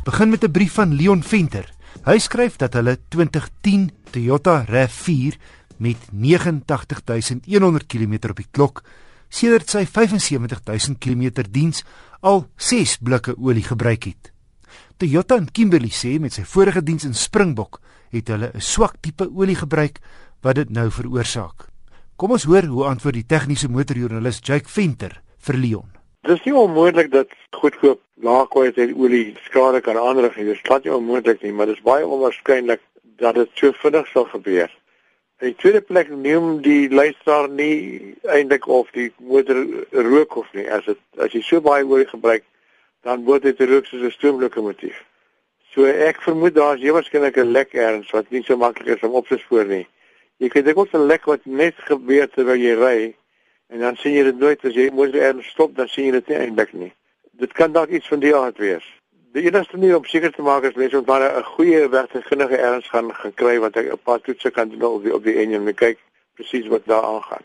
Ons begin met 'n brief van Leon Venter. Hy skryf dat hulle 2010 Toyota RAV4 met 89100 km op die klok sedert sy 75000 km diens al 6 blikke olie gebruik het. Toyota en Kimberley sê met sy vorige diens in Springbok het hulle 'n swak tipe olie gebruik wat dit nou veroorsaak. Kom ons hoor hoe antwoord die tegniese motorjoernalis Jake Venter vir Leon. Dit is nie onmoontlik dat goedkoop laagkwaliteit olie skade kan aanrig nie. Dit is glad nie onmoontlik nie, maar dit is baie onwaarskynlik dat dit so vinnig sal gebeur. In die tweede plek neem die luisteraar nie eintlik of die motor rook of nie. As dit as jy so baie olie gebruik, dan word dit rook soos 'n stoomlokomotief. So ek vermoed daar is waarskynlik 'n lek erns wat nie so maklik is om op te spoor nie. Jy kan dit ook 'n lek wat net gebeur terwyl jy ry En dan sien jy dit nooit as jy moet erns stop, dan sien jy dit nie eintlik nie. Dit kan dalk iets van die aard wees. Die enigste manier om seker te maak is mens moet maar 'n goeie werktuignige erns gaan gekry wat hy 'n paar toetse kan doen op die op die enjin en kyk presies wat daar aangaan.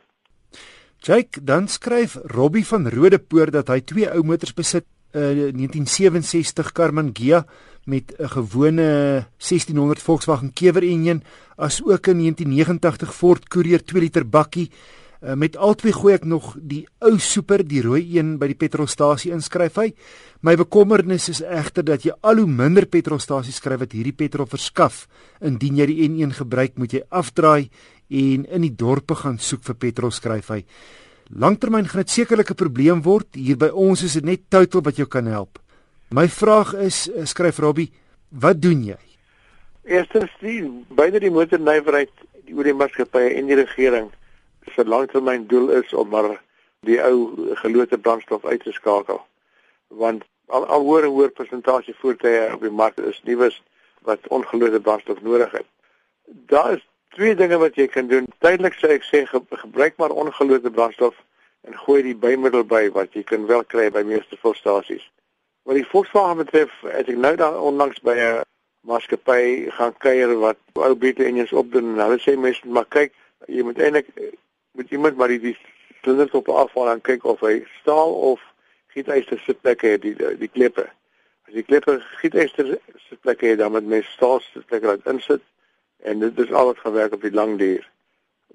Jake dan skryf Robbie van Rodepoort dat hy twee ou motors besit, 'n uh, 1967 Karmann Ghia met 'n gewone 1600 Volkswagen Kewer enjin, as ook 'n 1989 Ford Courier 2 liter bakkie Uh, met albei gooi ek nog die ou super, die rooi een by die petrolstasie inskryf hy. My bekommernis is egter dat jy al hoe minder petrolstasies skryf wat hierdie petrol verskaf. Indien jy die N1 gebruik, moet jy afdraai en in die dorpe gaan soek vir petrol skryf hy. Langtermyn gaan dit sekerlik 'n probleem word. Hier by ons is dit net Total wat jou kan help. My vraag is, eh, skryf Robbie, wat doen jy? Eerstens, die beide die motornywerheid, die oor die maatskappye en die regering se langtermyn doel is om maar die ou gelote brandstof uit te skakel. Want al al hoër en hoër persentasie voertuie op die mark is nuus wat ongelote brandstof nodig het. Daar is twee dinge wat jy kan doen. Tydelik sê ek sê ge gebruik maar ongelote brandstof en gooi die bymiddel by wat jy kan wel kry by meeste volstasies. Wat die Volkswagen betref, het ek nou daar onlangs by 'n maatskappy gaan kuier wat ou beter engines opdoen en hulle sê mense maar kyk, jy moet eintlik moet iemand maar die, die silinders op afval en kyk of hy staal of gieteyster sitplekke het die die kleppe. As die kleppe gieteyster sitplekke het dan met mes staal sitplekke laat insit en dit is al wat gewerk op die lang duur.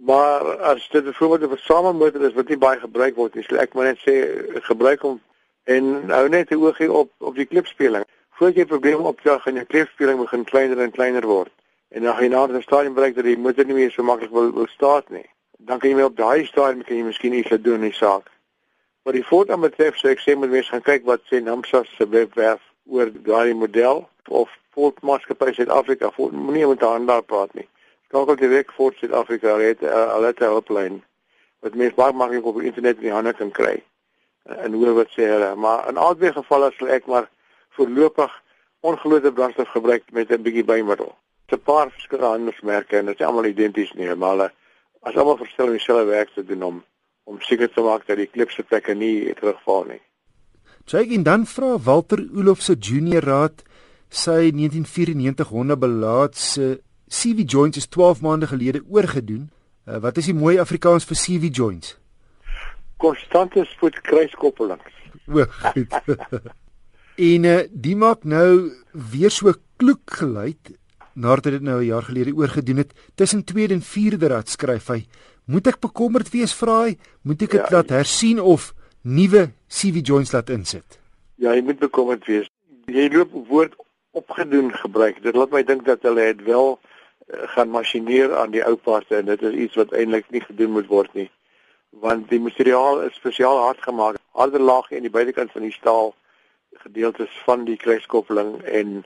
Maar as dit byvoorbeeld 'n versamelmotor is wat nie baie gebruik word nie, sal ek maar net sê gebruik hom en hou net 'n oogie op op die klipspeling. Voordat jy probleme opjaag en jou klipspeling begin kleiner en kleiner word en dan gaan jy na 'n stadium bereik dat die motor nie meer so maklik wil, wil staat nie dan kan jy my op daai stadium kan jy miskien iets doen in die saak. Wat die voort aan betref, sê ek sê moet mense gaan kyk wat sê Namsa se webwerf oor daai model of Ford Maatskappy Suid-Afrika. Ford moenie met haar daar praat nie. Skakel direk Ford Suid-Afrika het uh, al het 'n hulplyn wat mense baie maklik op die internet in die hande kan kry. Uh, en hoe wat sê hulle, maar in albei gevalle sal ek maar voorlopig ongelote brandstof gebruik met 'n bietjie bymiddel. 'n Paar verskillende handelsmerke en dit is almal identies nie, maar hulle as almal verstel om dieselfde werk te doen om om seker te maak dat die klipse plekke nie terugval nie. Jake en dan vra Walter Oolof se junior raad sy 1994 Honda belaat se CV joints is 12 maande gelede oorgedoen. Uh, wat is die mooi Afrikaans vir CV joints? Konstante spoedkruiskoppelings. O, goed. en uh, die maak nou weer so kloek geluid nadat dit nou 'n jaar gelede oorgedoen het tussen tweede en vierde rad skryf hy moet ek bekommerd wees vra hy? Moet ek dit ja, laat hersien of nuwe CV joints laat insit? Ja jy moet bekommerd wees. Jy loop woord opgedoen gebruik. Dit laat my dink dat hulle het wel uh, gaan masjineer aan die ou parte en dit is iets wat eintlik nie gedoen moet word nie. Want die materiaal is spesiaal hard gemaak harder laag aan die buitekant van die staal gedeeltes van die kruiskoppeling en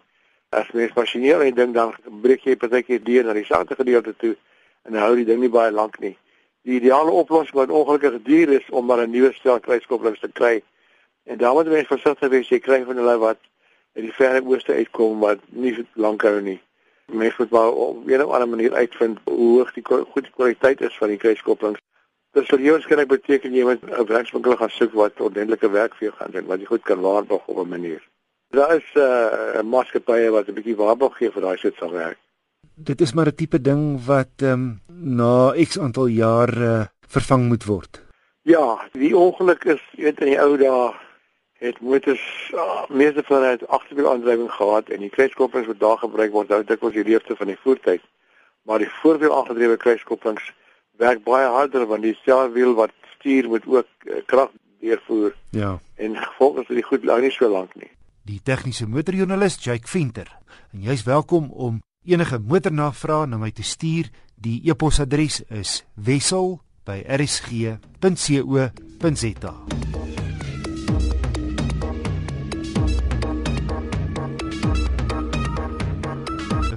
as mens masjineer en ding dan breek jy partykeer deur na die sagte gedeelte toe en hou die ding nie baie lank nie. Die ideale oplossing wat ongelukkig duur is om maar 'n nuwe stel kruiskopplings te kry. En dan moet mens versigtig wees jy kry van hulle wat uit die verre ooste uitkom wat nie lank hou nie. Mens moet maar op 'n of ander manier uitvind hoe hoog die goeie kwaliteit is van die kruiskopplings. Dit sal jou skielik beteken jy moet 'n werkswinkel gaan soek wat ordentlike werk vir jou gaan doen wat jy goed kan waarborg op 'n manier. Daar is 'n uh, maatskappye wat 'n bietjie waarborg gee vir daai soort van werk. Dit is maar 'n tipe ding wat ehm um, na X aantal jaar uh, vervang moet word. Ja, die ongeluk is weet in die ou dae het motors uh, meeste van hulle agterwiel aandrywing gehad en die kruiskopplings wat daar gebruik word, nou dit was die leefte van die voertuig. Maar die voorwiel aangedrewe kruiskopplings werk baie harder want die selwiel wat stuur moet ook uh, krag deurvoer. Ja. En gevolglik is dit goed lank nie so lank nie. Die tegniese motorjoernalis Jake Venter. En jy's welkom om enige motornavrae na my te stuur. Die e-posadres is wissel@rsg.co.za.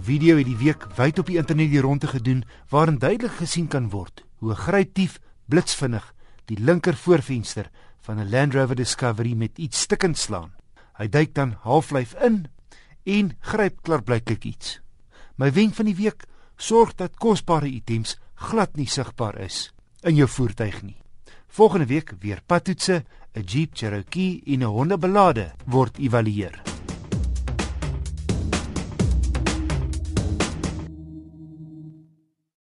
Video het die week wyd op die internet die ronde gedoen waarin duidelik gesien kan word hoe 'n gryptief blitsvinnig die linker voorvenster van 'n Land Rover Discovery met iets stikkend slaan. Hy duik dan halflyf in en gryp klaarblyklik iets. My wenk van die week: sorg dat kosbare items glad nie sigbaar is in jou voertuig nie. Volgende week weer padtoetse, 'n Jeep Cherokee en 'n Honda Ballade word evalueer.